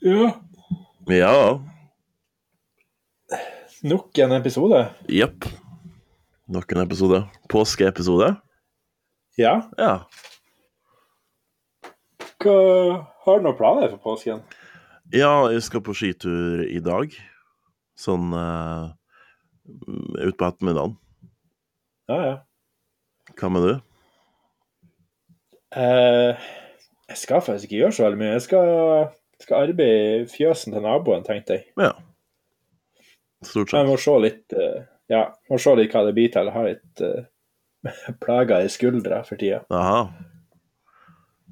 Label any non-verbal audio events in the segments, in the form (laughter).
Ja. Ja. Nok en episode. Jepp. Nok en episode. Påskeepisode. Ja. Ja. Hva, har du noen planer for påsken? Ja, jeg skal på skitur i dag. Sånn uh, utpå ettermiddagen. Ja, ja. Hva med du? Uh, jeg skal faktisk ikke gjøre så veldig mye. Jeg skal, skal arbeide i fjøsen til naboen, tenkte jeg. Ja. Stort Jeg sett. må se litt eh, Ja, må se litt hva det blir til. Jeg har litt uh, (laughs) plager i skuldra for tida. Aha.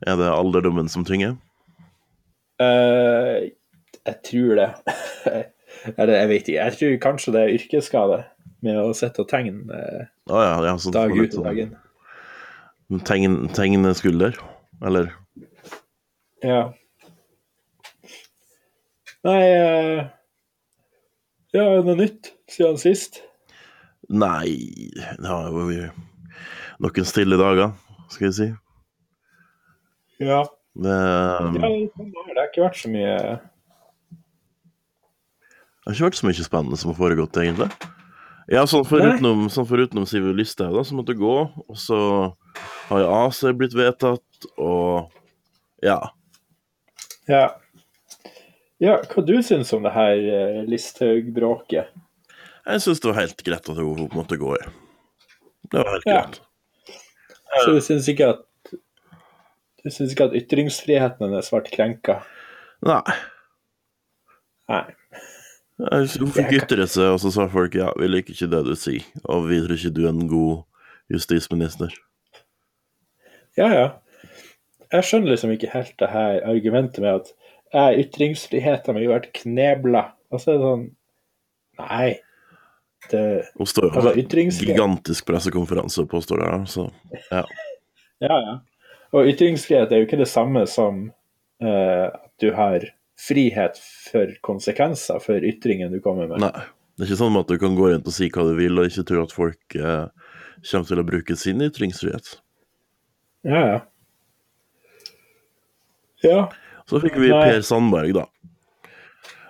Er det alderdommen som tynger? Uh, jeg tror det. (laughs) Eller jeg vet ikke. Jeg tror kanskje det er yrkesskade med å sitte og tegne uh, ah, ja, ja, sånn dag ut og dag inn. Tegne skulder. Eller? Ja. Nei eh, Ja, er det noe nytt siden sist? Nei Det har jo vært noen stille dager, skal jeg si. Ja. Det, ja um, det har ikke vært så mye Det har ikke vært så mye spennende som har foregått, egentlig. Ja, sånn forutenom, sånn forutenom Siv Listhaug, da, som måtte gå. Og så har jo AC blitt vedtatt, og ja. Ja. Ja, hva du syns om det her eh, Listhaug-bråket? Jeg syns det var helt greit at hun måtte gå i. Det var helt Ja. greit. Så du syns ikke at du syns ikke at ytringsfriheten hennes ble krenka? Nei. Nei. Hun fikk ytre seg, og så sa folk ja, vi liker ikke det du sier, og vi tror ikke du er en god justisminister. Ja, ja. Jeg skjønner liksom ikke helt det her argumentet med at eh, ytringsfriheten min vært knebla. Og så er det sånn Nei. Det, Hun står jo altså, ytringsfrihet gigantisk pressekonferanse og påstår det, så ja. (laughs) Ja, ja. Og ytringsfrihet er jo ikke det samme som eh, at du har frihet for konsekvenser for ytringen du kommer med. Nei. Det er ikke sånn at du kan gå rundt og si hva du vil, og ikke tro at folk eh, kommer til å bruke sin ytringsfrihet. Ja, ja. Ja. Så fikk vi Nei. Per Sandberg, da.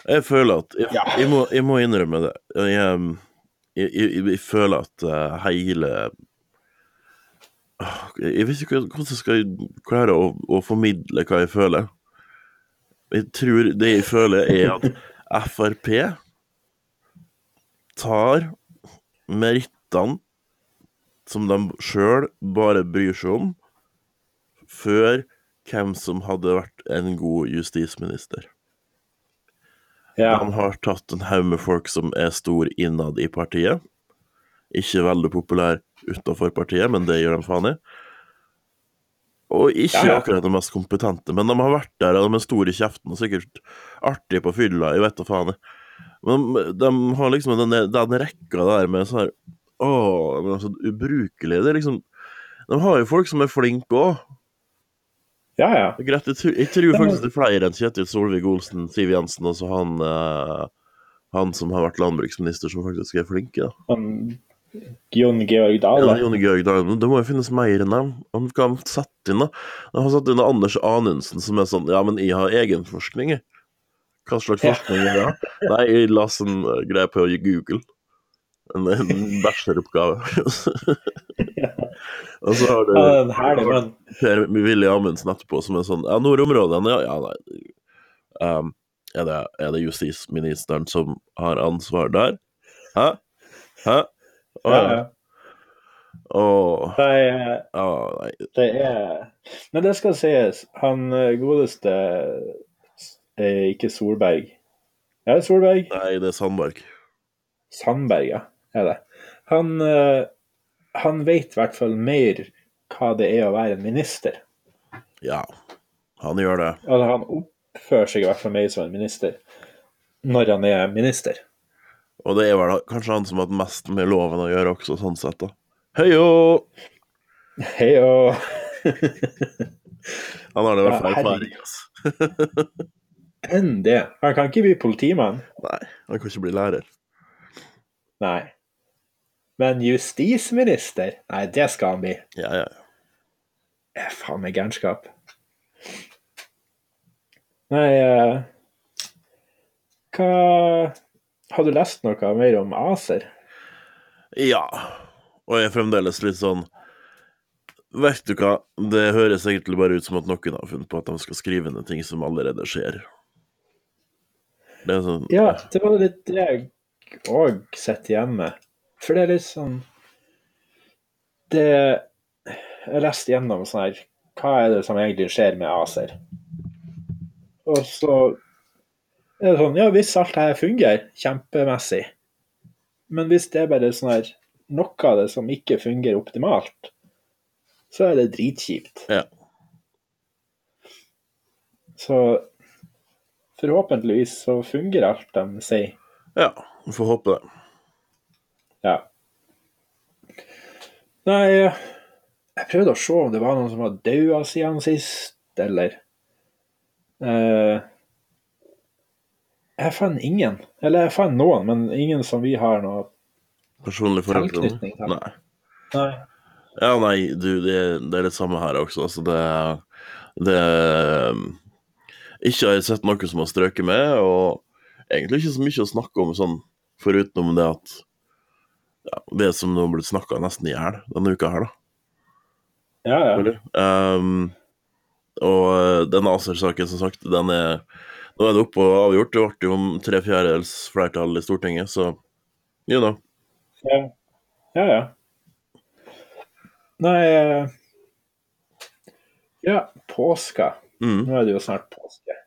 Jeg føler at Jeg, jeg, må, jeg må innrømme det. Jeg, jeg, jeg, jeg føler at eh, hele Jeg vet ikke hvordan jeg skal klare å, å formidle hva jeg føler. Jeg tror det jeg føler, er at Frp tar merittene som de sjøl bare bryr seg om, før hvem som hadde vært en god justisminister. ja. De har tatt en haug med folk som er stor innad i partiet. Ikke veldig populær utenfor partiet, men det gjør de faen i. Og ikke Ja, ja. akkurat de mest kompetente, men de har vært der, og de er store i kjeften og sikkert artige på fylla, jeg vet da faen. Men de, de har liksom den, den rekka der med sånn her Å, men altså, ubrukelig. Det er liksom De har jo folk som er flinke òg. Ja, ja. Greit, jeg, jeg tror faktisk det er flere enn Kjetil Solvik-Olsen, Siv Jensen og han uh, Han som har vært landbruksminister, som faktisk er flinke. da. Jon Georg Ja, Jon Georg Dahl. Det må jo finnes mer enn dem. Han kan sette inn da. Han har satt inn Anders Anundsen, som er sånn Ja, men jeg har egenforskning, jeg. Hva slags forskning er det? Nei, jeg las en eh, greie på Google. En, en bacheloroppgave. (laughs) og så har du ja, er en herlig men... Per Willy Amundsen etterpå, som er sånn Ja, nordområdene, ja, ja nei. Um, er, det, er det justisministeren som har ansvar der? Hæ? Hæ? Å, Ja, ja. Oh. Det er, nei. det er Men det skal sies, han eh, godeste er ikke Solberg. Er det Solberg? nei, det er Sandberg. Sandberg, ja. Er det. Han, eh, han vet i hvert fall mer hva det er å være en minister. Ja, han gjør det. Altså, han oppfører seg i hvert fall mer som en minister når han er minister. Og det er vel kanskje han som har hatt mest med loven å gjøre også, sånn sett, da. Heio! Heio! (laughs) Han har det i hvert fall erfaring, altså. (laughs) enn det. Han kan ikke bli politimann. Nei, han kan ikke bli lærer. Nei. Men justisminister? Nei, det skal han bli. Ja, ja, ja. Det er faen meg gærenskap. Nei, uh, Hva Har du lest noe mer om ACER? Ja. Og jeg er fremdeles litt sånn Vet du hva, det høres egentlig bare ut som at noen har funnet på at de skal skrive ned ting som allerede skjer. Det sånn Ja, det var litt det jeg òg sitter igjen med. For det er litt sånn Det Jeg leste gjennom sånn her Hva er det som egentlig skjer med ACER? Og så er det sånn Ja, hvis alt det her fungerer kjempemessig, men hvis det er bare sånn her noe av det som ikke fungerer optimalt, så er det dritkjipt. Ja. Så forhåpentligvis så fungerer alt de sier. Ja, vi får håpe det. Ja. Nei, jeg prøvde å se om det var noen som var daua siden sist, eller uh, Jeg fant ingen. Eller jeg fant noen, men ingen som vi har noe Personlig forhold til Nei. Nei. Ja, nei, du, det, det er det samme her også. Altså, det Det Ikke har jeg sett noe som har strøket med, og egentlig ikke så mye å snakke om sånn, foruten det at ja, Det som nå blitt snakka nesten i hjel denne uka her, da. Ja, ja. Ehm, og denne den ACER-saken, som sagt, den er Nå er det oppe og avgjort. Det ble jo om tre fjerdedels flertall i Stortinget, så you know. Ja, ja. ja. Nei eh, Ja, påska. Mm, Nå er det jo snart påske.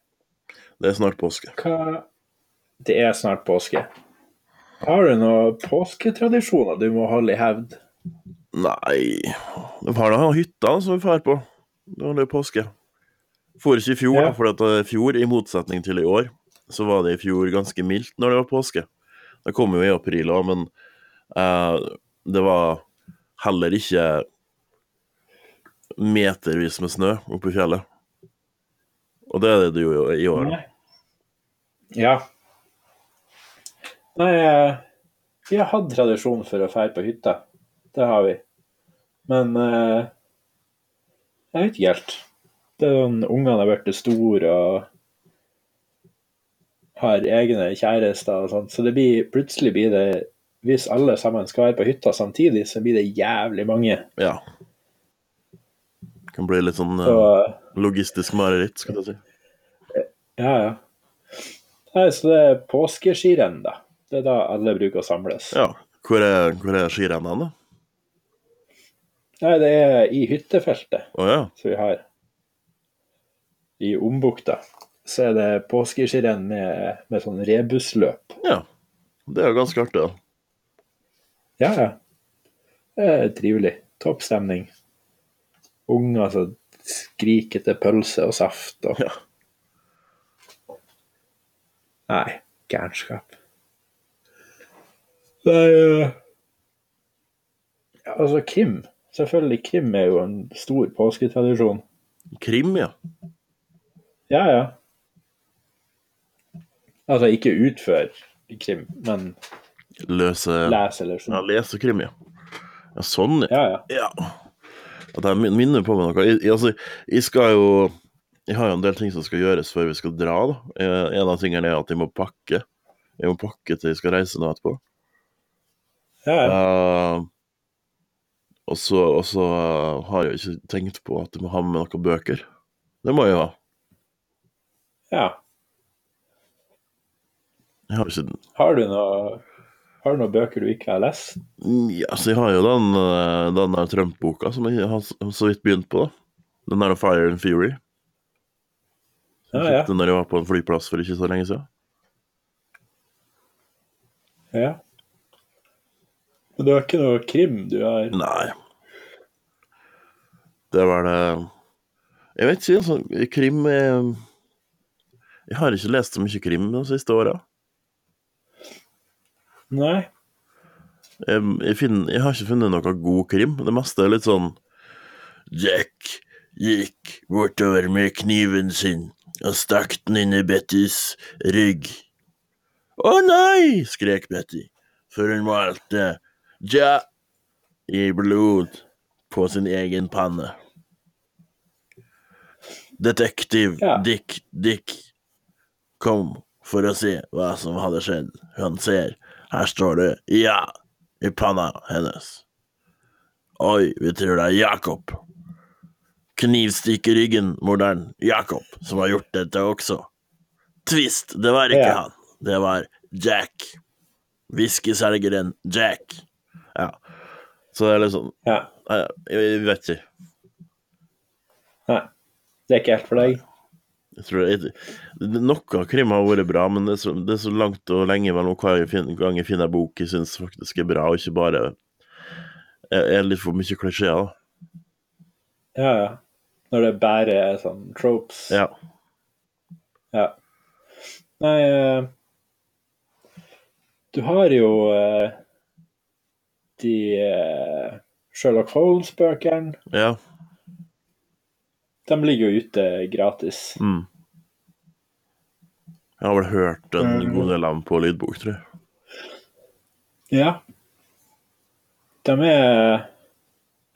det er snart påske. Hva Det er snart påske. Har du noen påsketradisjoner du må holde i hevd? Nei Vi har da hytta som vi drar på. Det var det påske. For ikke i fjor, Ja. for i fjor, i motsetning til i år, så var det i fjor ganske mildt når det var påske. Det kom jo i april òg, men eh, det var heller ikke metervis med snø oppe i fjellet. Og det er det jo i år. Ja. Nei, eh, vi har hatt tradisjon for å fære på hytta. Det har vi. Men eh, jeg vet ikke helt. Det er sånn, Ungene har blitt store og har egne kjærester og sånt, så det blir, plutselig blir det Hvis alle sammen skal være på hytta samtidig, så blir det jævlig mange. Ja. Det kan bli litt sånn eh, Så logistisk mareritt, skal du si. ja, ja. Nei, så det er påskeskirenn, da. Det er da alle bruker å samles. Ja. Hvor er, hvor er skirennene, da? Nei, det er i hyttefeltet oh, ja. som vi har i Ombukta. Så er det påskeskirenn med, med sånn rebusløp. ja. Det er jo ganske artig, da. Ja, ja. Det er trivelig. Topp stemning. Unger som skriker etter pølse og saft og Ja. Nei, gærenskap. Nei eh, Altså, Kim. Selvfølgelig, Kim er jo en stor påsketradisjon. Krim, ja. Ja, ja. Altså, ikke utfør krim, men Løse les eller Ja, sånn. lese krim, ja. Ja, sånn, ja. Ja, ja. ja. At jeg minner på meg noe. Jeg, jeg- altså, jeg skal jo Jeg har jo en del ting som skal gjøres før vi skal dra, da. Eh, En av tingene er at jeg må pakke. Jeg må pakke til jeg skal reise nå etterpå. Ja, ja. Eh, og så, eh, har jeg ikke tenkt på at jeg må ha med noen bøker. Det må jeg ha. ja. Jeg har ikke Har du noe har du noen bøker du ikke har lest? Ja, så jeg har jo den, eh, den der Trump-boka som jeg har så vidt begynt på. da. Den der Fire and Fury. Jeg Ja, ja. den der jeg var på en flyplass for ikke så lenge siden. ja. Men det var ikke noe krim du er Nei. Det var det Jeg vet ikke, altså. Krim er Jeg har ikke lest så mye krim de siste åra. Nei? Jeg, jeg, finner- jeg har ikke funnet noe god krim. Det meste er litt sånn Jack gikk bortover med kniven sin og stakk den inn i Bettys rygg. Å nei! skrek Betty, før hun malte Ja i blod på sin egen panne. Detektiv Ja. Dick Dick kom for å se hva som hadde skjedd. Han ser, her står det ja i panna hennes. Oi, vi tror det er Jakob. Knivstikk i ryggen, morderen Jakob, som har gjort dette også. Twist, det var ikke Ja. han. Det var Jack. Whiskyselgeren Jack. Ja. Så det er litt sånn Ja. Jeg vet ikke. Nei. Det er ikke helt for deg? Jeg tror jeg, Noe av krim har vært bra, men det er så, det er så langt og lenge mellom hver gang jeg finner en bok jeg syns faktisk er bra, og ikke bare er, litt for mye klisjeer. Ja, ja. Når det bare er sånn tropes. Ja. Ja. Nei eh, Du har jo de eh, Sherlock Holmes-bøkene. ja. De ligger jo ute gratis. Mm. Jeg har vel hørt en Mm. god del av dem på lydbok, tror jeg. Ja. De er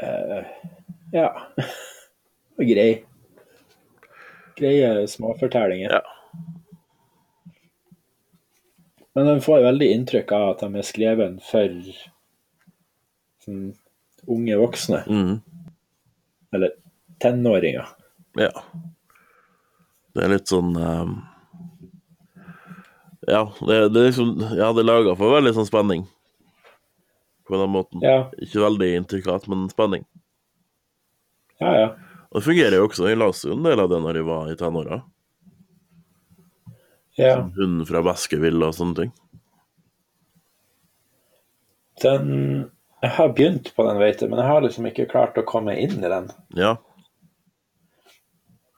uh, Ja. (laughs) Grei. Greie småfortellinger. Ja. Men en får veldig inntrykk av at de er skrevet for sånn, unge voksne. Mm. Eller tenåringer. Ja. Det er litt sånn um... Ja, det, det er liksom Ja, det er laga for veldig sånn spenning. På den måten. Ja, Ikke veldig intrikat, men spenning. ja. ja. Og det fungerer jo også. Jeg leste jo en del av det når jeg var i tenåra. ja. Hunden fra Baskerville og sånne ting. Den Jeg har begynt på den, vet du, men jeg har liksom ikke klart å komme inn i den. Ja.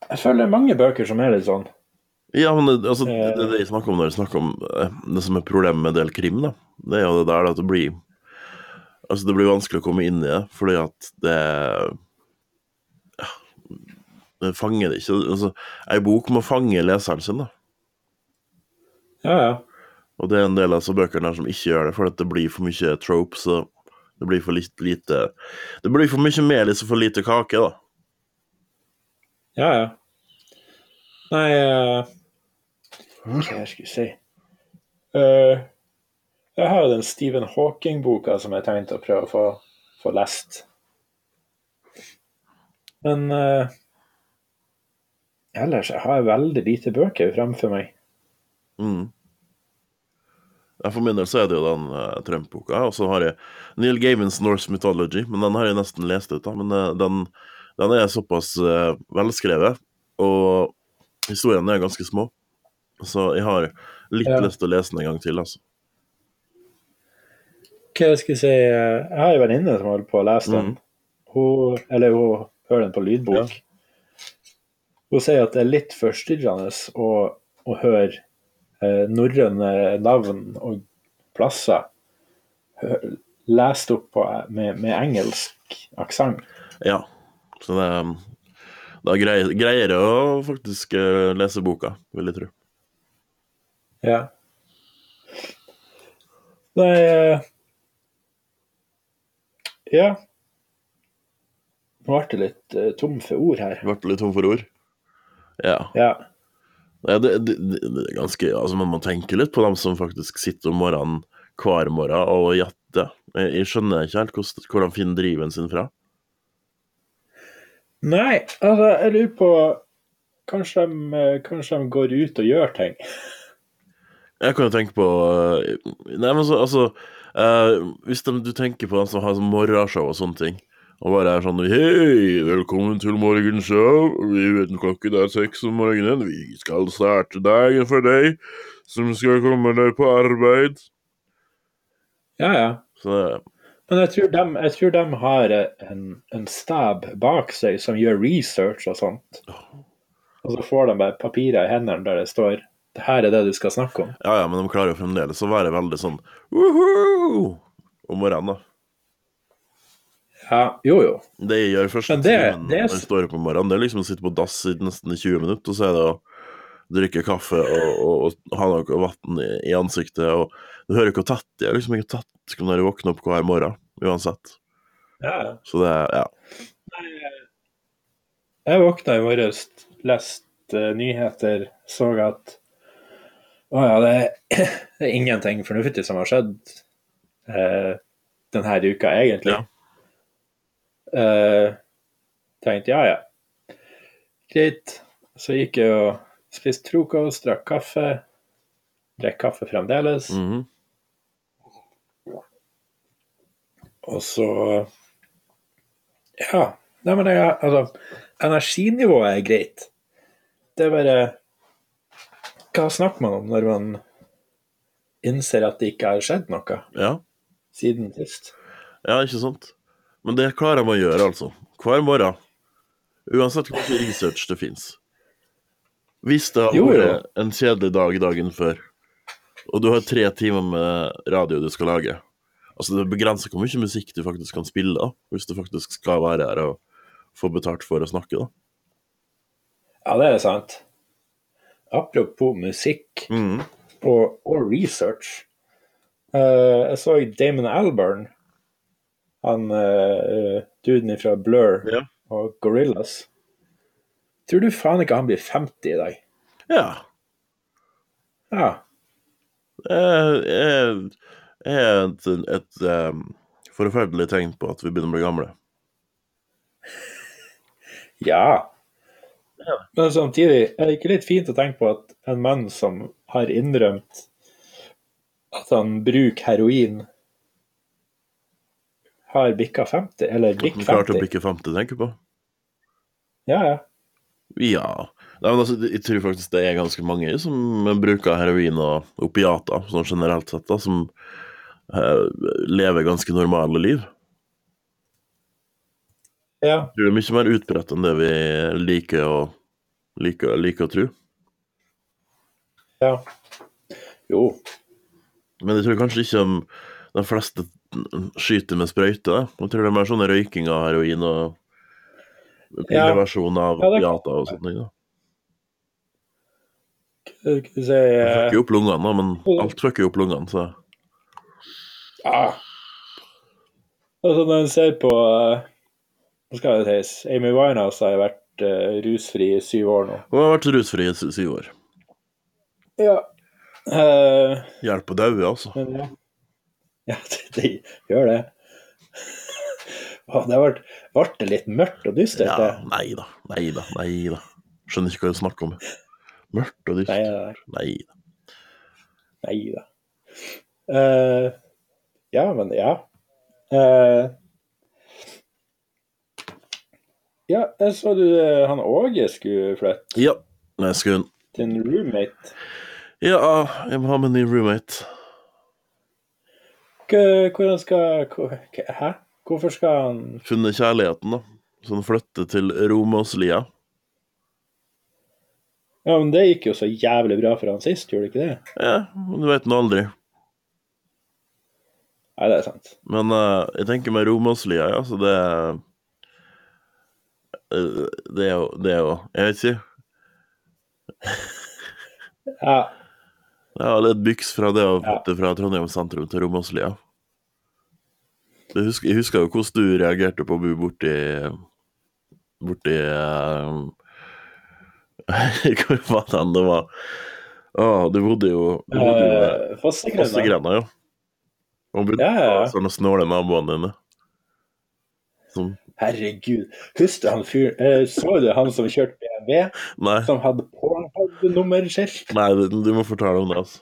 Jeg føler det er mange bøker som er litt sånn. Ja, men det, altså, det, det, det jeg snakker om når jeg snakker om eh, det som er problemet med en del krim, da, det er jo det der at det blir Altså, det blir vanskelig å komme inn i det, fordi at det ja, Det fanger det ikke. Altså, ei bok må fange leseren sin, da. Ja, ja. Og det er en del av disse bøkene her som ikke gjør det, fordi at det blir for mye tropes, og det blir for litt lite Det blir for mye melis og for lite kake, da. Ja, ja. Nei uh, Hva jeg skulle si uh, Jeg har jo den Stephen Hawking-boka som jeg tenkte å prøve å få, få lest. Men uh, ellers jeg har jeg veldig lite bøker fremfor meg. Mm. Ja, for min del så er det jo den uh, Trump-boka, og så har jeg Neil Gavins Norse Mythology, men den har jeg nesten lest ut, da. Men uh, den, den er såpass uh, velskrevet, og historiene er ganske små. Så jeg har litt Ja. lyst til å lese den en gang til, altså. Hva jeg skulle si Jeg har en venninne som holder på å lese den. Mm. Hun, eller hun hører den på lydbok. Hun sier at det er litt forstyrrende å, å høre norrøne navn og plasser lest opp på, med, med engelsk aksent. Ja. Så det Da greier, greier jeg å faktisk eh, lese boka, vil jeg tro. Ja. Nei eh, Ja. Nå ble det litt eh, tom for ord her. Ble litt tom for ord. Ja. Ja. Det, det, det det er ganske Altså, man må tenke litt på dem som faktisk sitter om morgenen hver morgen og jatter. Jeg, jeg skjønner ikke helt hvordan, hvor de finner driven sin fra. Nei, altså, jeg lurer på Kanskje de, kanskje de går ut og gjør ting. Jeg kan jo tenke på eh, Nei, men så, altså uh, Hvis de, du tenker på dem som har sånn morgenshow og sånne ting, og bare er sånn Hei, velkommen til morgenshow. Vi vet klokken er seks om morgenen. Vi skal starte dagen for deg som skal komme deg på arbeid. Ja, ja. Så det- Men jeg tror de, jeg tror de har en, en stab bak seg som gjør research og sånt. Og så får de bare papirer i hendene der det står det her er det du skal snakke om. Ja, ja, men de klarer jo fremdeles å være veldig sånn Woohoo! om morgenen, da. Ja, jo, jo. Det jeg gjør første det- timen det er- når jeg står opp om morgenen, det er liksom å sitte på dass i nesten 20 minutter, og så er det å drikke kaffe og, og, og ha noe vann i, i ansiktet. og Du hører hvor tett de er. liksom ikke tett når jeg våkner opp hver morgen, uansett. Ja, ja. Så det er Ja. Jeg våkna i morges, leste nyheter, så at Å ja, det er, (clears throat) det er ingenting fornuftig som har skjedd eh, denne uka, egentlig. Ja. Eh, tenkte ja, ja. Greit. Så gikk jeg og spiste frokost, drakk kaffe. Drakk kaffe fremdeles. Mhm. Og så Ja. Nei, men jeg, altså, energinivået er greit. Det er bare Hva snakker man om når man innser at det ikke har skjedd noe Ja. siden sist? ja, ikke sant? Men det klarer de å gjøre, altså. Hver morgen. Uansett hvor mye research det fins. Hvis det har vært en kjedelig dag dagen før, og du har tre timer med radio du skal lage Altså, det begrenser hvor mye musikk du faktisk kan spille, da, hvis du faktisk skal være her og få betalt for å snakke, da. Ja, det er sant. Apropos musikk mm. og, og research. Uh, jeg så Damon Albarn, han uh, duden fra Blur Ja. og Gorillas. Tror du faen ikke han blir 50 i dag? Ja. Ja. Det er, et, et em, forferdelig tegn på at vi begynner å bli gamle. (laughs) Ja. Men samtidig er det ikke litt fint å tenke på at en mann som har innrømt at han bruker heroin, har bikka 50, eller bikk 50. klarte å 50. bikke 50, tenker du på? Ja, ja. Ja. Nei, men altså, jeg tror faktisk det er ganske mange som bruker heroin og opiater, sånn generelt sett, da, som uh, lever ganske normale liv. ja. Jeg tror det er mye mer utbredt enn det vi liker å, liker, liker å tro. Ja. Jo. Men jeg tror kanskje ikke de fleste skyter med sprøyte. Jeg tror det er mer sånn røyking av heroin og pilleversjon av Ja, opiater og sånne ting. da. Skal vi se eh, fucker jo opp lungene, men alt fucker jo opp lungene, så Ja. Altså, når en ser på eh, Hva skal det sies? Amy Winehouse har jo vært uh, rusfri i syv år nå. Hun har vært rusfri i syv år. Ja. Uh, Hjelp å daue, altså. men ja. (laughs) Ja, det, gjør det. (laughs) Det ble, det litt mørkt og dystert, Ja, nei da, nei da, nei da. Skjønner ikke hva du snakker om. Mørkt og dystert. nei, da. nei da. Uh, ja, men ja. Uh, ja, jeg så du eh, han Åge skulle flytte Ja, jeg skulle til en roommate. Ja, jeg må ha med en ny roommate. Hva- Hvor han skal hvor- Hæ? Hvorfor skal han Funnet kjærligheten, da. Så han flytter til Romåslia. Ja, men det gikk jo så jævlig bra for han sist, gjorde det ikke det? Ja, men du vet nå aldri. Nei, det er sant. Men uh, jeg tenker med Romåslia, ja, så det er eh, Det er jo Det er jo Jeg vet ikke. Ja, Det er et byks fra det å flytte fra Trondheim sentrum til Romåslia. Jeg husker, jeg husker jo hvordan du reagerte på å bo borti Borti eh, (laughs) Hvor var det han det var? Å, du bodde jo Du bodde jo eh, Fossegrenda. Ja. Og bodde Ja, ja, ja. sånne snåle naboene dine. Som Herregud. Husker du han fyr eh, Så du han som kjørte BMW, Nei, som hadde Pornhub-nummerskilt? nei du, må fortelle om det, altså.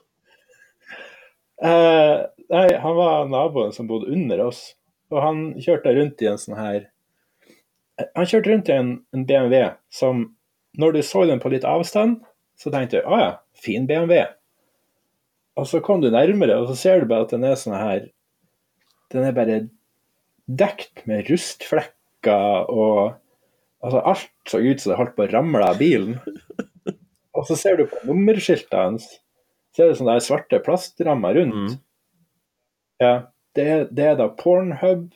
Eh, nei, han var naboen som bodde under oss, og han kjørte rundt i en sånn her Han kjørte rundt i en, en BMW som, når du så den på litt avstand, så tenkte du å ja, fin BMW. Og så kom du nærmere, og så ser du bare at den er sånn her Den er bare dekt med rustflekker og Altså, alt så ut som det holdt på å ramle av bilen. Og så ser du på nummerskiltet hans, så er det sånne svarte plastrammer rundt. Mm. Ja, det, det er da Pornhub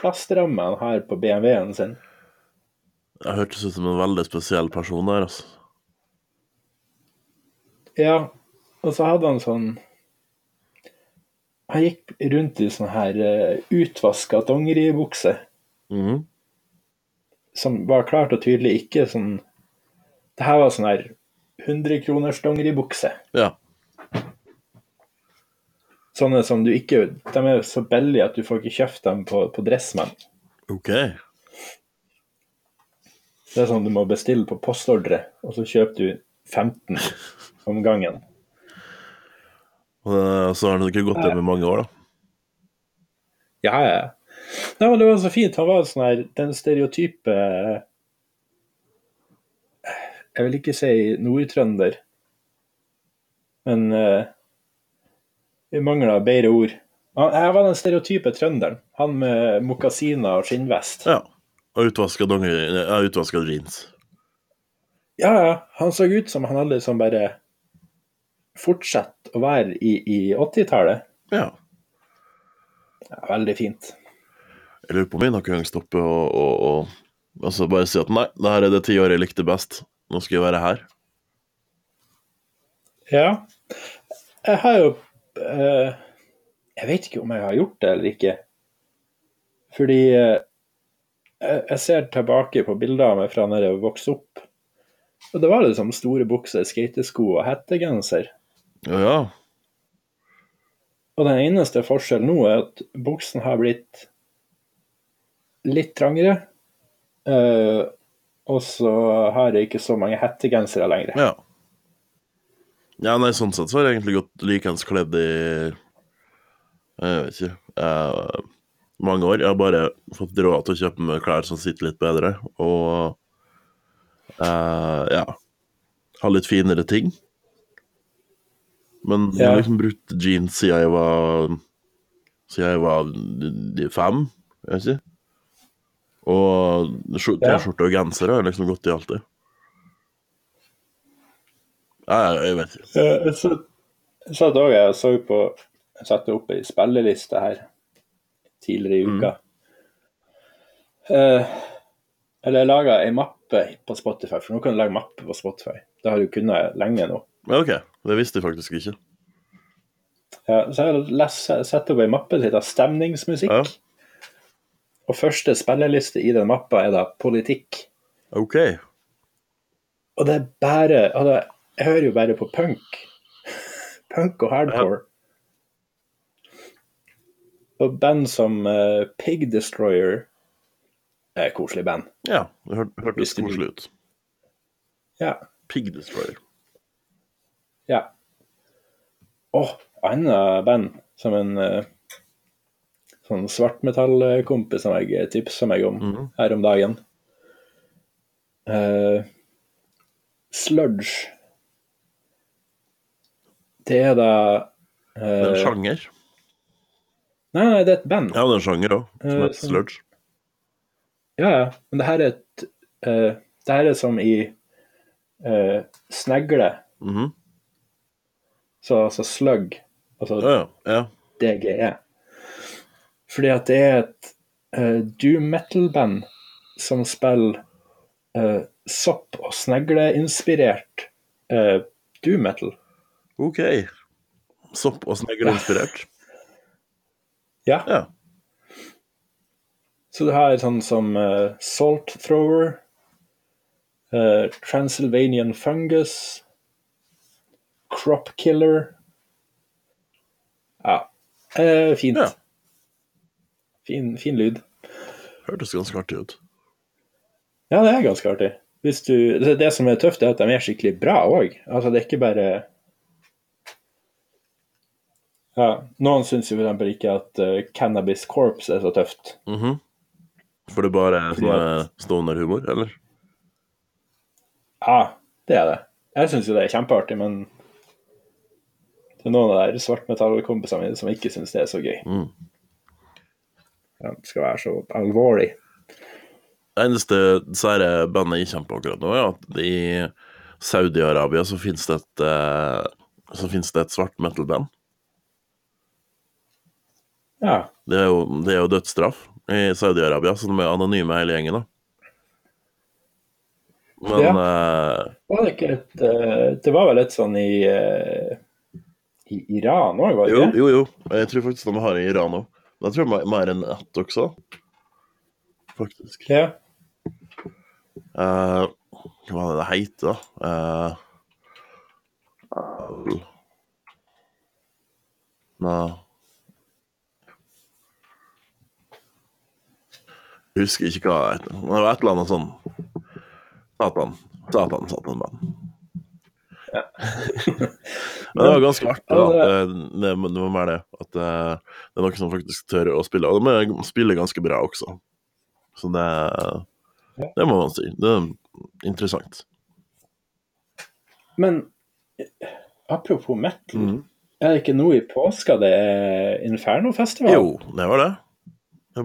plastrammen han har på BMW-en sin. Jeg hørtes ut som en veldig spesiell person der, altså. Ja, og så hadde han sånn Han gikk rundt i sånn her uh, utvaska dongeribukse, Mhm. Som var klart og tydelig ikke sånn Det her var sånn her 100 kroners dongeribukse. Ja. sånne som du ikke De er så billige at du får ikke kjøpt dem på, på Dressmann. OK. Det er sånn du må bestille på postordre, og så kjøper du 15 om gangen. Og eh, så har den ikke gått hjem i mange år, da. Ja, ja. Nei, men det var så fint. Han var sånn her Den stereotype Jeg vil ikke si nordtrønder, men uh, vi mangler bedre ord. Han, jeg var den stereotype trønderen. Han med mokasiner og skinnvest. Ja. Og utvaska jeans. Ja, ja. Han så ut som han hadde liksom bare fortsatt å være i, i 80-tallet. Ja. Ja, veldig fint. Jeg lurer på om vi noen gang stopper og, og, og altså bare si at nei, det her er det tiåret jeg likte best. Nå skal jeg være her. Ja. Jeg har jo eh, Jeg vet ikke om jeg har gjort det eller ikke. Fordi eh, jeg, jeg ser tilbake på bilder av meg fra da jeg vokste opp. Og det var liksom store bukser, skatesko og hettegenser. Ja, ja. Og den eneste forskjellen nå er at buksen har blitt litt trangere. Uh, og så har jeg ikke så mange hettegensere lenger. Ja. Ja, nei, sånn sett så har jeg egentlig gått likeens kledd i Jeg vet ikke Uh, mange år. Jeg har bare fått råd til å kjøpe meg klær som sitter litt bedre, og uh, ja Ha litt finere ting. Men jeg har liksom brukt jeans siden jeg var Siden jeg var fem, jeg vet ikke. Og. T-skjorte og genser har liksom gått i alltid. Jeg, jeg vet ikke. Så, så, da jeg så på Jeg satte opp ei spilleliste her tidligere i uka. Eh, eller jeg laga ei mappe på Spotify, for nå kan du lage mappe på Spotify. Det har du kunnet lenge nå. OK, det visste jeg faktisk ikke. Ja, så jeg har satt opp ei mappe som heter Stemningsmusikk. Ja. Og første spilleliste i den mappa er da politikk. OK. Og det er bare altså, Jeg hører jo bare på punk. (laughs) Punk og hardcore. Og band som uh, Pig Destroyer er koselig band. Ja, det hør, hørtes koselig ut. Ja. Pig Destroyer. ja. Og annet band som en eh, sånn svartmetallkompis som jeg tipsa meg om mm. her om dagen. Uh, sludge. Det er da Det er en sjanger. Nei, nei, det er et band. Ja, det er en sjanger òg, som Eh, heter sludge. Ja, ja. Men det her er et uh, Det her er som i uh, snegle, Mhm. så altså slug, altså ja. ja. DGE. Fordi at det er et uh, doom metal-band som spiller uh, sopp- og snegleinspirert uh, doom metal. OK. Sopp- og snegleinspirert. (laughs) Ja. Ja. Så du har sånn som uh, Salt Thrower, uh, Transylvanian Fungus, Crop Killer Ja, uh, fint. Ja. Fin, fin lyd. Hørtes ganske artig ut. Ja, det er ganske artig. Du, det, som er tøft, er at de er skikkelig bra òg. Altså, det er ikke bare ja, Noen syns jo eksempel ikke at uh, Cannabis Corpse er så tøft. Mhm. For det bare er sånn stoner-humor, eller? Ja, det er det. Jeg syns jo det er kjempeartig, men det er noen av de svartmetallkompisene mine som ikke syns det er så gøy. Mm. De skal være så alvorlig. Det eneste sære bandet jeg kjemper akkurat nå, er at i Saudi-Arabia så finnes det et eh, så finnes det et svart metal-band. Ja. Det er jo, det er jo dødsstraff i Saudi-Arabia, så de er anonyme hele gjengen, da. Men eh, Var det ikke et eh, Det var vel litt sånn i, i Iran òg, var det jo, ikke? jo, jo. Jeg tror faktisk de har i Iran òg. Da tror jeg mer enn ett også, faktisk. Ja. Uh, hva er det det heter, da? Uh, Nei Jeg husker ikke hva det heter. Det var et eller annet sånn Satan, Satan, Satan, Satan. Ja. Men det var ganske artig, da. Det, det, være var det. At eh, det er noen som faktisk tør å spille. Og de spiller ganske bra også. Så det Det må man si. Det er interessant. Men eh, apropos metal, Mm. er det ikke nå i påska det er Inferno-festival? Jo, det var det.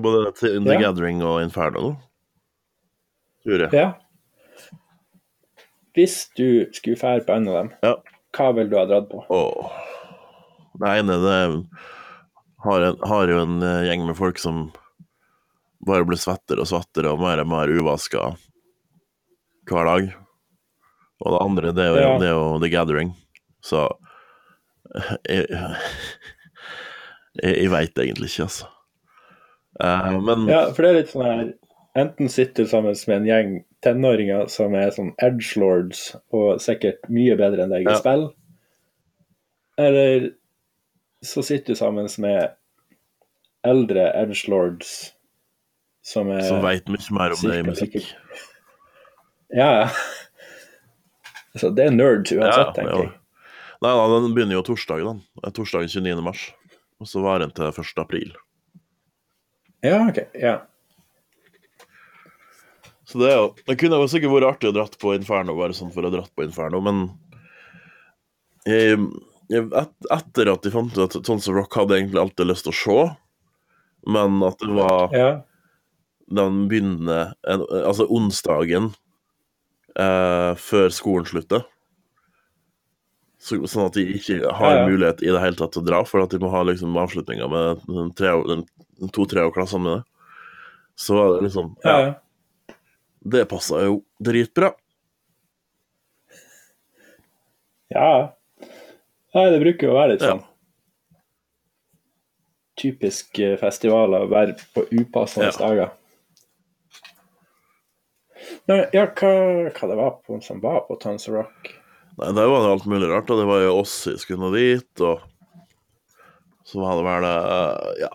Både The Ja. Gathering og Inferno. Tror jeg. Ja. Hvis du skulle fære på en av dem, Ja. hva vil du ha dratt på? Åh. Det ene det har, en, har jo en eh, gjeng med folk som bare blir svettere og svettere og mer og mer uvaska hver dag. Og det andre, det er jo, Ja. det er jo The Gathering. Så jeg, jeg, jeg veit egentlig ikke, altså. Eh, men Ja, for det er litt sånn her Enten sitter du sammen med en gjeng tenåringer som er sånn edgelords og sikkert mye bedre enn deg i Ja. spill, eller så sitter du sammen med eldre edgelords som er som veit mye mer om det i musikk. Ja, ja. Så det er nerds uansett, Ja, tenker ja. jeg. Nei da, den begynner jo torsdag, da. Det Torsdagen 29. mars. Og så varer den til 1. april. Ja, OK. Ja. Så det, det kunne jo sikkert vært artig å dratt på Inferno, bare sånn for å ha dratt på Inferno, men jeg, jeg, et, etter at de fant ut at Tons of Rock hadde egentlig alltid lyst til å se, men at det var ja. den begynnende Altså onsdagen eh, før skolen slutter. Så, sånn at de ikke har Ja, mulighet i det hele tatt til å dra, for at de må ha liksom avslutninger med to-tre av klassene mine. Så var det liksom ja. Ja, det passa jo dritbra. Ja. Nei, det bruker jo å være litt Ja. sånn. Typisk eh, festivaler å være på upassende Ja. dager. Nei, ja, hva, hva det var på, som var på Tons Rock? Nei, der var det alt mulig rart. Og det var jo oss i skulle dit, og så var det vel eh, Ja.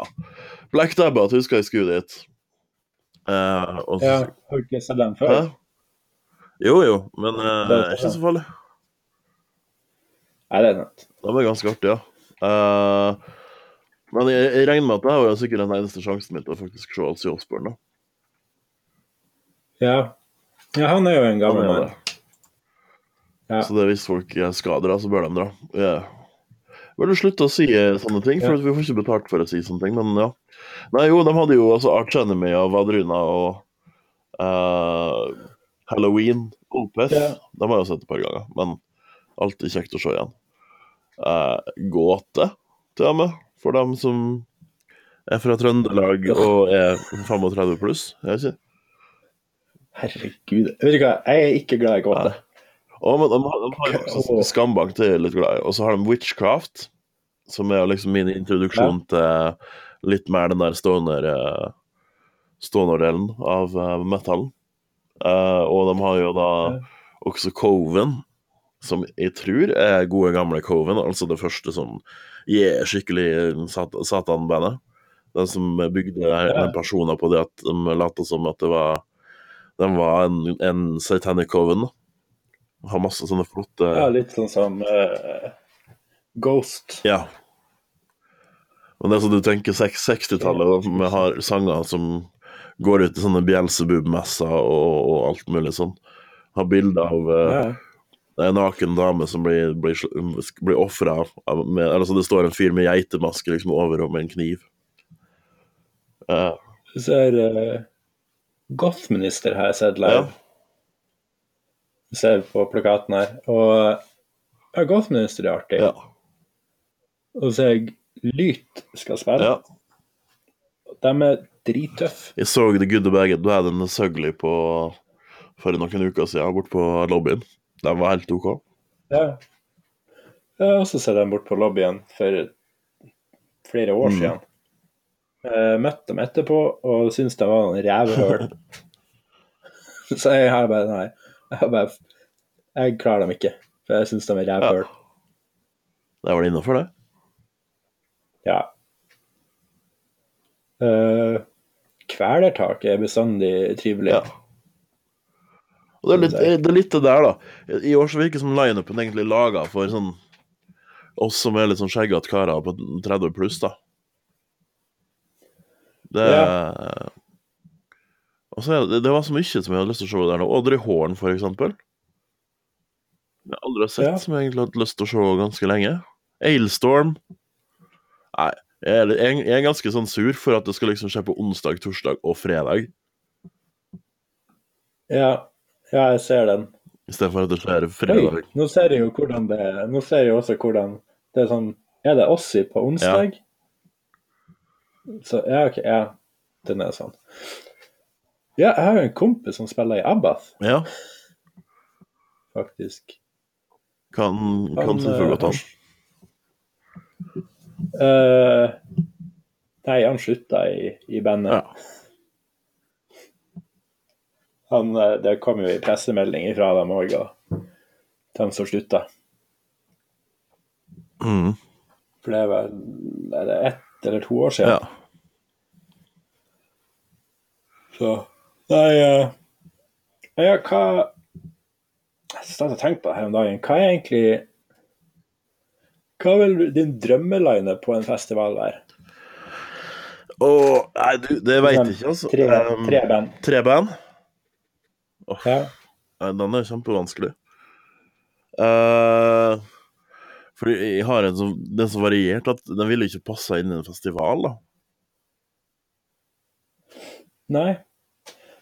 Black Dabbat husker jeg skulle dit. Eh, og Ja, har du ikke sett Hæ? før? Jo, jo, men uh, Det er ikke så farlig. Nei, det er sant. Det var ganske artig, ja. Uh, men jeg, jeg regner med at det her var sikkert den eneste sjansen min til å faktisk se Alcy Osborne. da. Ja. ja, han er jo en gammel mann. Ja. Så det er hvis folk skader dra, så bør de dra. Yeah. Bør du slutte å si eh, sånne ting, for vi får ikke betalt for å si sånne ting, men ja. Nei, jo, de hadde jo altså Arch Enemy og Vadruna og uh, Halloween, Opeth. Ja. De har jeg sett et par ganger, men alltid kjekt å se igjen. Uh, gåte, til og med, for dem som er fra Trøndelag og er 35 pluss. Ikke. Herregud. Vet du hva, jeg er ikke glad i gåte. Å, men de, har- de Åh. Skambank, det er litt glad i. Og så har de Witchcraft, som er liksom min introduksjon til litt mer den der stoner-delen stoner-delen av eh, metallen. Uh, og de har jo da også Coven, som jeg tror er gode gamle Coven, altså det første som yeah, skikkelig sat Satan-bandet. Den som bygde den personer på det at de lot som at det var de var en, en satanic coven. da. Har masse sånne flotte Ja, litt sånn som uh, Ghost. Ja. Men det er sånn du tenker 60-tallet, og vi har sanger som går ut i sånne Bjelsebub-messer og, og alt mulig sånn. Har bilder av uh, Ja. en naken dame som blir, blir, blir ofra Altså det står en fyr med geitemaske liksom over henne med en kniv. Uh. Så er uh, Gothminister har jeg sett live. ja. Ser på plakaten her. Og ja, Gothminister er artig. Ja. Og så er jeg Lyt skal spille. ja. De er drittøffe. Jeg så The Good, Du Bad and The på for noen uker siden, bort på lobbyen. De var helt OK. Ja. Jeg har også sett dem bort på lobbyen for flere år Mm. siden. Jeg møtte dem etterpå og syntes de var noen rævhøl. (laughs) så jeg har bare Nei. (laughs) Jeg, bare, jeg klarer dem ikke, for jeg syns de er rævhøl. Det var det innafor, det? Ja. Uh, kvelertak er bestandig trivelig. Ja. Og det er litt det, er litt det der, da. I år så virker det som lineupen egentlig laga for sånn oss som er litt sånn skjeggete karer på 30 pluss, da. Det Og så er det, det var så mye som jeg hadde lyst til å se der nå. Audrey Horn, for eksempel. Jeg har aldri sett Ja. som jeg egentlig har hatt lyst til å se ganske lenge. Ailstorm. Nei, jeg er, jeg er ganske sånn sur for at det skal liksom skje på onsdag, torsdag og fredag, Ja, ja jeg ser den. i stedet for at det skjer Oi, fredag. nå ser jeg jo hvordan det er. Nå ser jeg jo også hvordan det er sånn Er det Ossi på onsdag? Så ja, OK. Ja, den er sånn. Ja, jeg har jo en kompis som spiller i Abbath, Ja, faktisk. kan, kan Han, selvfølgelig eh, godt han. Eh, nei, han slutta i, i bandet. Ja. Han, eh, det kom jo i pressemelding fra dem òg, og dem som slutta. Mm, For det er vel er det ett eller to år siden. ja. Så Nei, uh, ja, hva Jeg startet å tenke på det her om dagen. Hva er egentlig Hva vil din drømmeline på en festival være? Oh, nei, du, det veit jeg ikke, altså. Tre, Um, tre band. tre band? Ja. Nei, den er kjempevanskelig. Uh, fordi jeg har en som, den så variert at den ville ikke passa inn i en festival, da. Nei.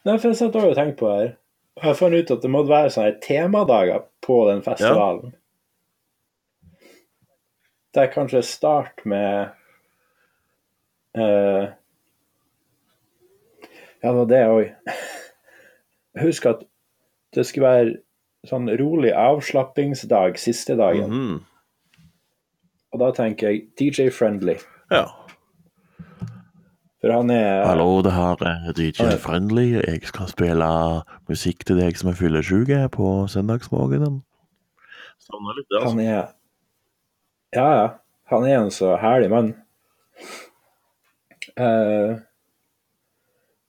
Nei, for jeg satt og tenkte på det her. Jeg fant ut at det måtte være sånne temadager på den festivalen. Der kanskje start med uh, Ja, det var det òg. (laughs) Husk at det skulle være sånn rolig avslappingsdag siste dagen. Mhm. Og da tenker jeg DJ Friendly. Ja. For han er Hallo, det her er DJ. Friendly. Jeg skal spille musikk til deg som er fyllesyk på søndagsmorgenen. Savner litt det, altså. Han er Ja, ja. Han er en så herlig mann. Uh,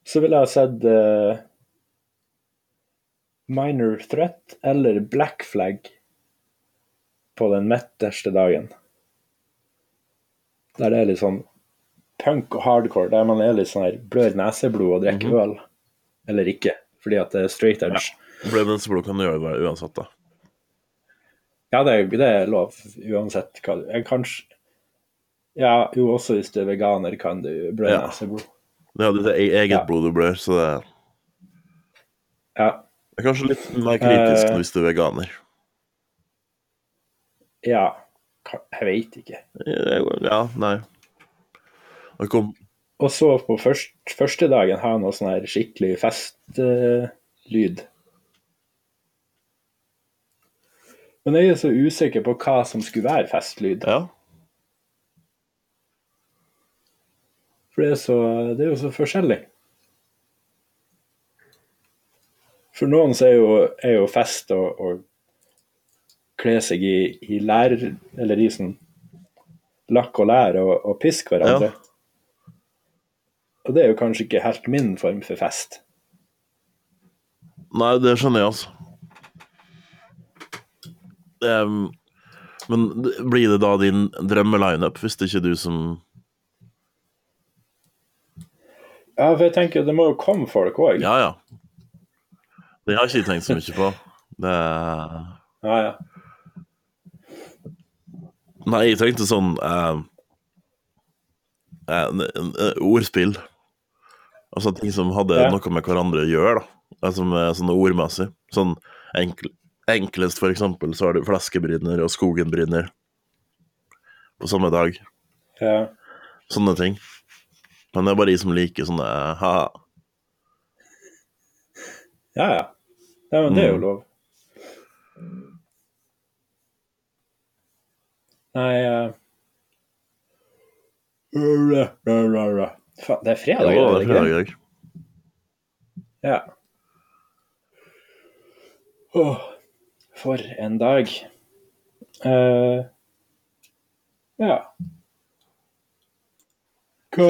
så ville jeg ha sett uh, Minor Threat eller Black Flag på den midterste dagen. Der det er litt sånn punk og hardcore, der man er litt sånn her blør neseblod og drikker øl. Eller ikke, fordi at det er straight edge. Blør neseblod kan du gjøre det uansett, da. Ja, det, er- det er lov uansett hva du Kanskje Ja, jo, også hvis du er veganer, kan du blø Ja. neseblod. Det er e- eget Ja. blod du blør, så det er, Ja. det er kanskje litt mer kritisk uh, hvis du er veganer. ja. Jeg veit ikke. Ja, nei. Og så på først, første dagen har han noe sånn her skikkelig festlyd. Men jeg er så usikker på hva som skulle være festlyd. Ja. For det er, så, det er jo så forskjellig. For noen så er jo, er jo fest å, å kle seg i, i lær, eller i sånn lakk og lær og, og piske hverandre. Ja. Og det er jo kanskje ikke helt min form for fest. Nei, det skjønner jeg, altså. Um, men blir det da din drømmelineup, hvis det ikke er du som Ja, for jeg tenker det må jo komme folk òg. Ja, ja. Det har jeg ikke tenkt så mye på. Det ja, ja. Nei, jeg tenkte sånn uh, uh, uh, Ordspill. Altså ting som hadde Ja. noe med hverandre å gjøre, da. Altså med sånn ordmessig. Sånn enkl, enklest, for eksempel, så har du fleskebryner og skogenbryner på samme dag. ja. Sånne ting. Men det er bare de som liker sånne ha Ja, ja. ja men det er jo Mm. lov. Nei eh, det er Ja, fredag, det er fredag i dag. Ja. Åh, for en dag. Uh, ja. Hva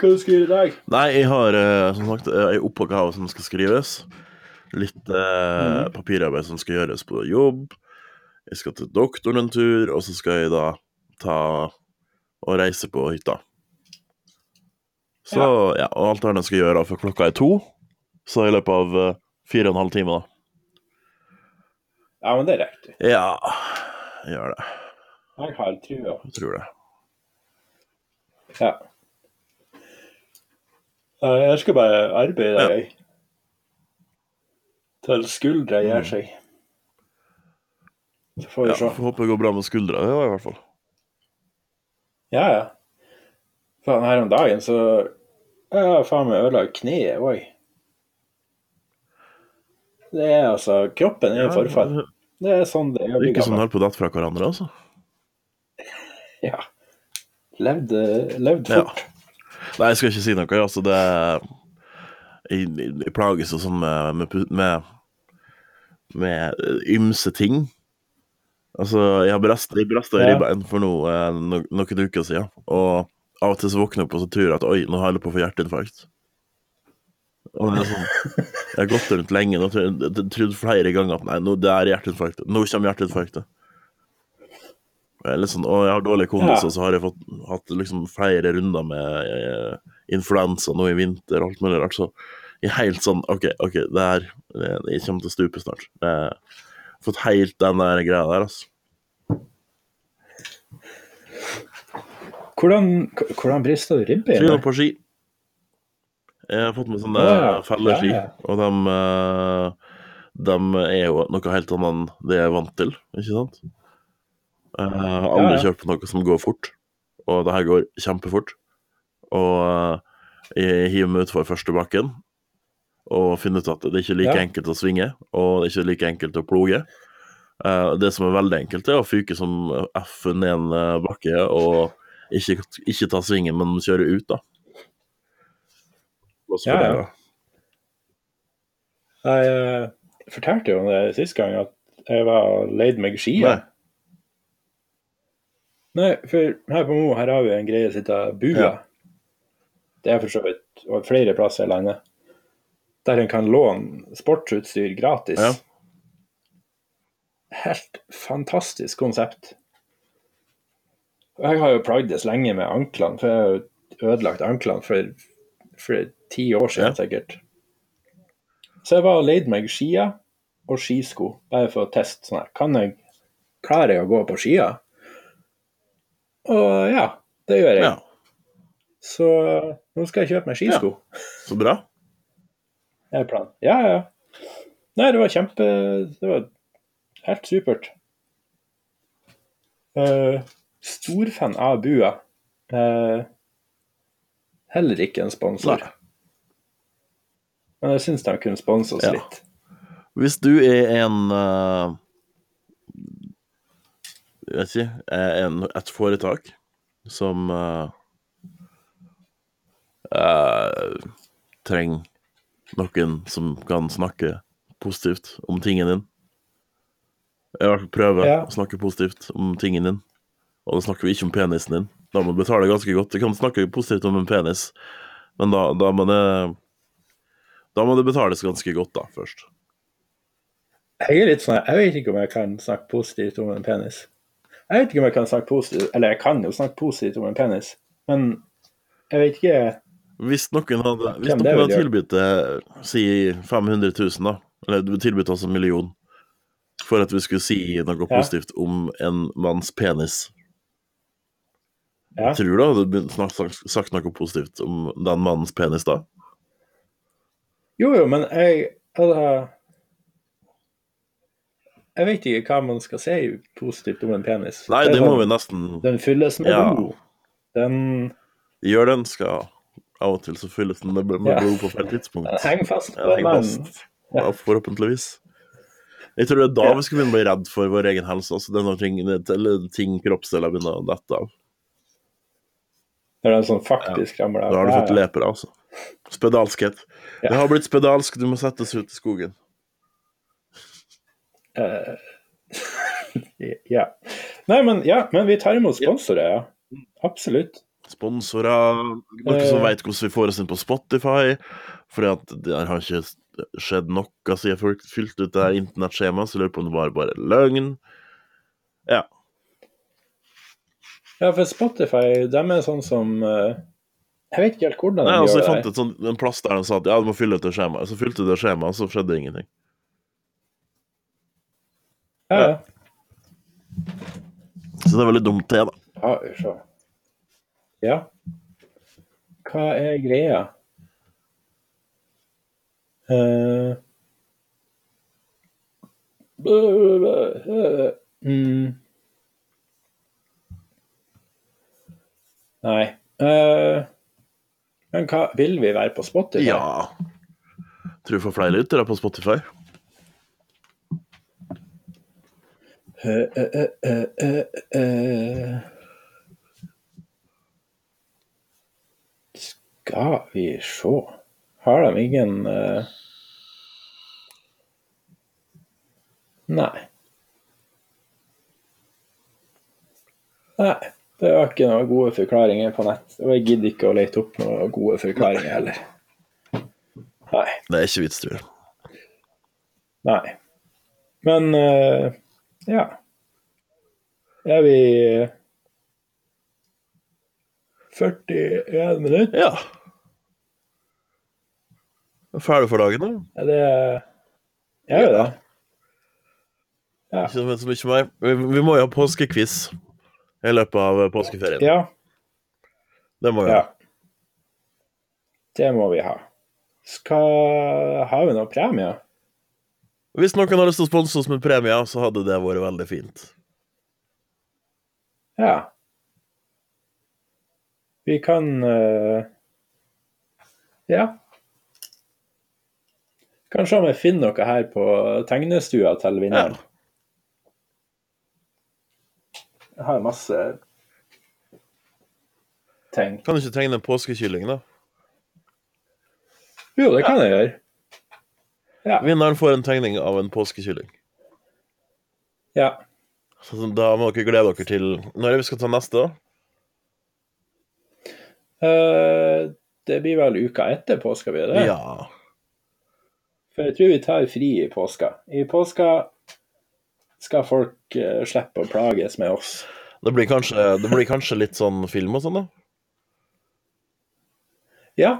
Hva du gjøre i dag? Nei, jeg har eh, som sagt ei oppgave som skal skrives. Litt eh, papirarbeid som skal gjøres på jobb. Jeg skal til doktoren en tur, og så skal jeg da ta og reise på hytta. Så ja, og alt det her den skal gjøre før klokka er to. Så i løpet av eh, fire og en halv time, da. Ja, men det er riktig. Ja, gjør det. Jeg har trua. Jeg tror det. Ja. Ja, Jeg skal bare arbeide, Ja. jeg. Til skuldra gjør seg. Så får vi Ja, se. Får håpe det går bra med skuldra, var i hvert fall. Ja, ja. Faen, her om dagen så Jeg har faen meg ødelagt kneet òg. Det er altså Kroppen er i forfall. Det er sånn det er. Det er Ikke sånn gammel. holder på å dette fra hverandre, altså. (laughs) Ja. Levd, levd Ja. fort. Nei, jeg skal ikke si noe. Altså, det Jeg, jeg, plages jo sånn med, med, med, med ymse ting. Altså, jeg har brest, i ribbein for noe, eh, no, noen uker siden, og av og til så våkner jeg opp og så tror jeg at oi, nå holder jeg på å få hjerteinfarkt. Og det er sånn, Jeg har gått rundt lenge og trodd flere ganger at nei, nå det er hjerteinfarkt. Nå kommer hjerteinfarktet. Jeg er litt sånn, å, jeg har dårlig kondis, og så har jeg fått, hatt liksom flere runder med eh, influensa nå i vinter og alt mulig rart. Så jeg er helt sånn OK, ok, det her Jeg kommer til å stupe snart. Jeg har fått helt den der greia der, altså. Hvordan, hvordan brister du ribbeina? ribbeina? på ski. Jeg har fått med sånne ja. felleski, Ja, ja. og de, eh, de er jo noe helt annet enn det jeg er vant til, ikke sant? Jeg har aldri kjørt på noe som går fort, og det her går kjempefort. Og eh, jeg hiver meg utfor første bakken og finner ut at det er ikke like enkelt å svinge, og det er ikke like enkelt å ploge. Eh, Det som er veldig enkelt, er å fyke som F ned en bakke og ikke, ikke ta svingen, men kjøre ut, da. Ja, ja. Jeg fortalte jo om det sist gang, at jeg var leid meg ski. Nei. Nei, for her på Mo her har vi en greie som heter Bua. Ja. Det er for så vidt flere plasser i landet. Der en kan låne sportsutstyr gratis. Ja. Helt fantastisk konsept. Jeg har jo plagdes lenge med anklene, for jeg har jo ødelagt anklene for, for ti år siden Ja. sikkert. Så jeg var og leide meg skia og skisko, bare for å teste sånn her. Kan jeg, klarer jeg å gå på skia? Og ja, det gjør jeg. ja. Så nå skal jeg kjøpe meg skisko. Så bra. Det er planen. Ja, ja. ja. Nei, det var kjempe Det var helt supert. Eh, storfan av Bua. Eh, heller ikke en sponsor. Nei. Men jeg syns de kunne sponse oss Ja. litt. Hvis du er en uh, Jeg vet ikke en, Et foretak som uh, trenger noen som kan snakke positivt om tingen din. I hvert fall prøve Ja. å snakke positivt om tingen din. Og da snakker vi ikke om penisen din. Da må du betale ganske godt. Du kan snakke positivt om en penis, men da, da må det Da må det betales ganske godt, da, først. Jeg er litt sånn Jeg vet ikke om jeg kan snakke positivt om en penis. Jeg vet ikke om jeg kan snakke positivt Eller jeg kan jo snakke positivt om en penis, men jeg vet ikke Hvis noen hadde, hvis noen hadde tilbudt deg si 500 000, da, eller du tilbudt oss en million, for at vi skulle si noe Ja. positivt om en manns penis, Ja. tror du hadde begynt snak- sagt, noe positivt om den mannens penis da? Jo, jo, men jeg altså, Jeg vet ikke hva man skal si positivt om en penis. Nei, det, det må den, vi nesten Den fylles med Ja. blod. Den, gjøre. Den skal Av og til så fylles den med, med Ja. blod på feil tidspunkt. (laughs) den henger fast på en mann. Ja, forhåpentligvis. Jeg tror det er da vi skal begynne å bli redd for vår egen helse. Altså, det er når ting, eller ting kroppsdeler begynner å dette av. Når den sånn faktisk ramler av. Da har du fått leper, lepra, altså. Spedalskhet. Ja. Det har blitt spedalsk, du må settes ut i skogen. Uh, (laughs) ja. Nei, men ja, men vi tar imot sponsorer, ja. Absolutt. Sponsorer. Noen som veit vet hvordan vi får oss inn på Spotify. Fordi at det har ikke skjedd noe siden folk fylt- fylte ut det internettskjemaet, så jeg lurer på om det var bare løgn. Ja. Ja, for Spotify, de er sånn som eh, Jeg vet ikke helt hvordan de Nei, altså, gjør jeg fant sånt, en plass der de sa at ja, du må fylle ut det skjemaet. Så fylte du det skjemaet, så skjedde ingenting. Ja, ja. Så det er veldig dumt, det, da. Ja, se. Ja. Hva er greia? Uh, Mm. Nei. Uh, men hva Vil vi være på Spotify? Ja. Tror du får flere lyttere på Spotify. Eh, eh. Skal vi se Har de ingen Nei. Nei. Det var ikke noen gode forklaringer på nett. Og jeg gidder ikke å lete opp noen gode forklaringer heller. Nei. Det er ikke vits, tror jeg. Nei. Men uh, ja. Er vi 41 minutter? Ja. Er Ferdig for dagen, da? Er det Er vi det? Ja. Ikke så mye mer. Vi, vi må jo ha påskequiz i løpet av påskeferien. Ja. Det må vi ja. ha. Det må vi ha. Skal Har vi noen premier? Hvis noen har lyst til å sponse oss med premier, så hadde det vært veldig fint. Ja. Vi kan uh... Ja. Kanskje om jeg finner noe her på tegnestua til vinneren. Ja. Jeg har masse ting. Kan du ikke tegne en påskekylling, da? Jo, det kan jeg gjøre. Vinneren får en tegning av en påskekylling. Ja. Så da må dere glede dere til Når er det vi skal ta neste, da? Uh, det blir vel uka etter påska, blir det? Ja. For jeg tror vi tar fri i påska. I påska skal folk eh, slippe å plages med oss. Det blir kanskje, det blir kanskje litt sånn film og sånn, da? Ja.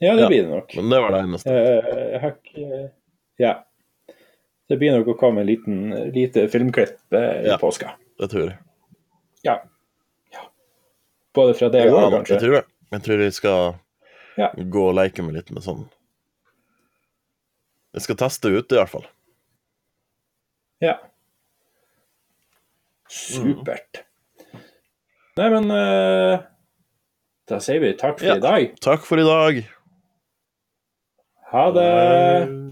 Ja, det Ja. blir det nok. Men det var det eneste. Eh, jeg har ikke Ja. Det blir nok å komme en liten, lite filmklipp eh, i Ja. påska. Det tror jeg. Ja. ja. Både fra deg og Ja, kanskje. jeg tror det. Jeg tror jeg skal Ja. gå og leke meg litt med sånn Jeg skal teste ut, i hvert fall. Ja. Supert. Nei, men uh, Da sier vi takk for Ja. i dag. Takk for i dag. Ha det!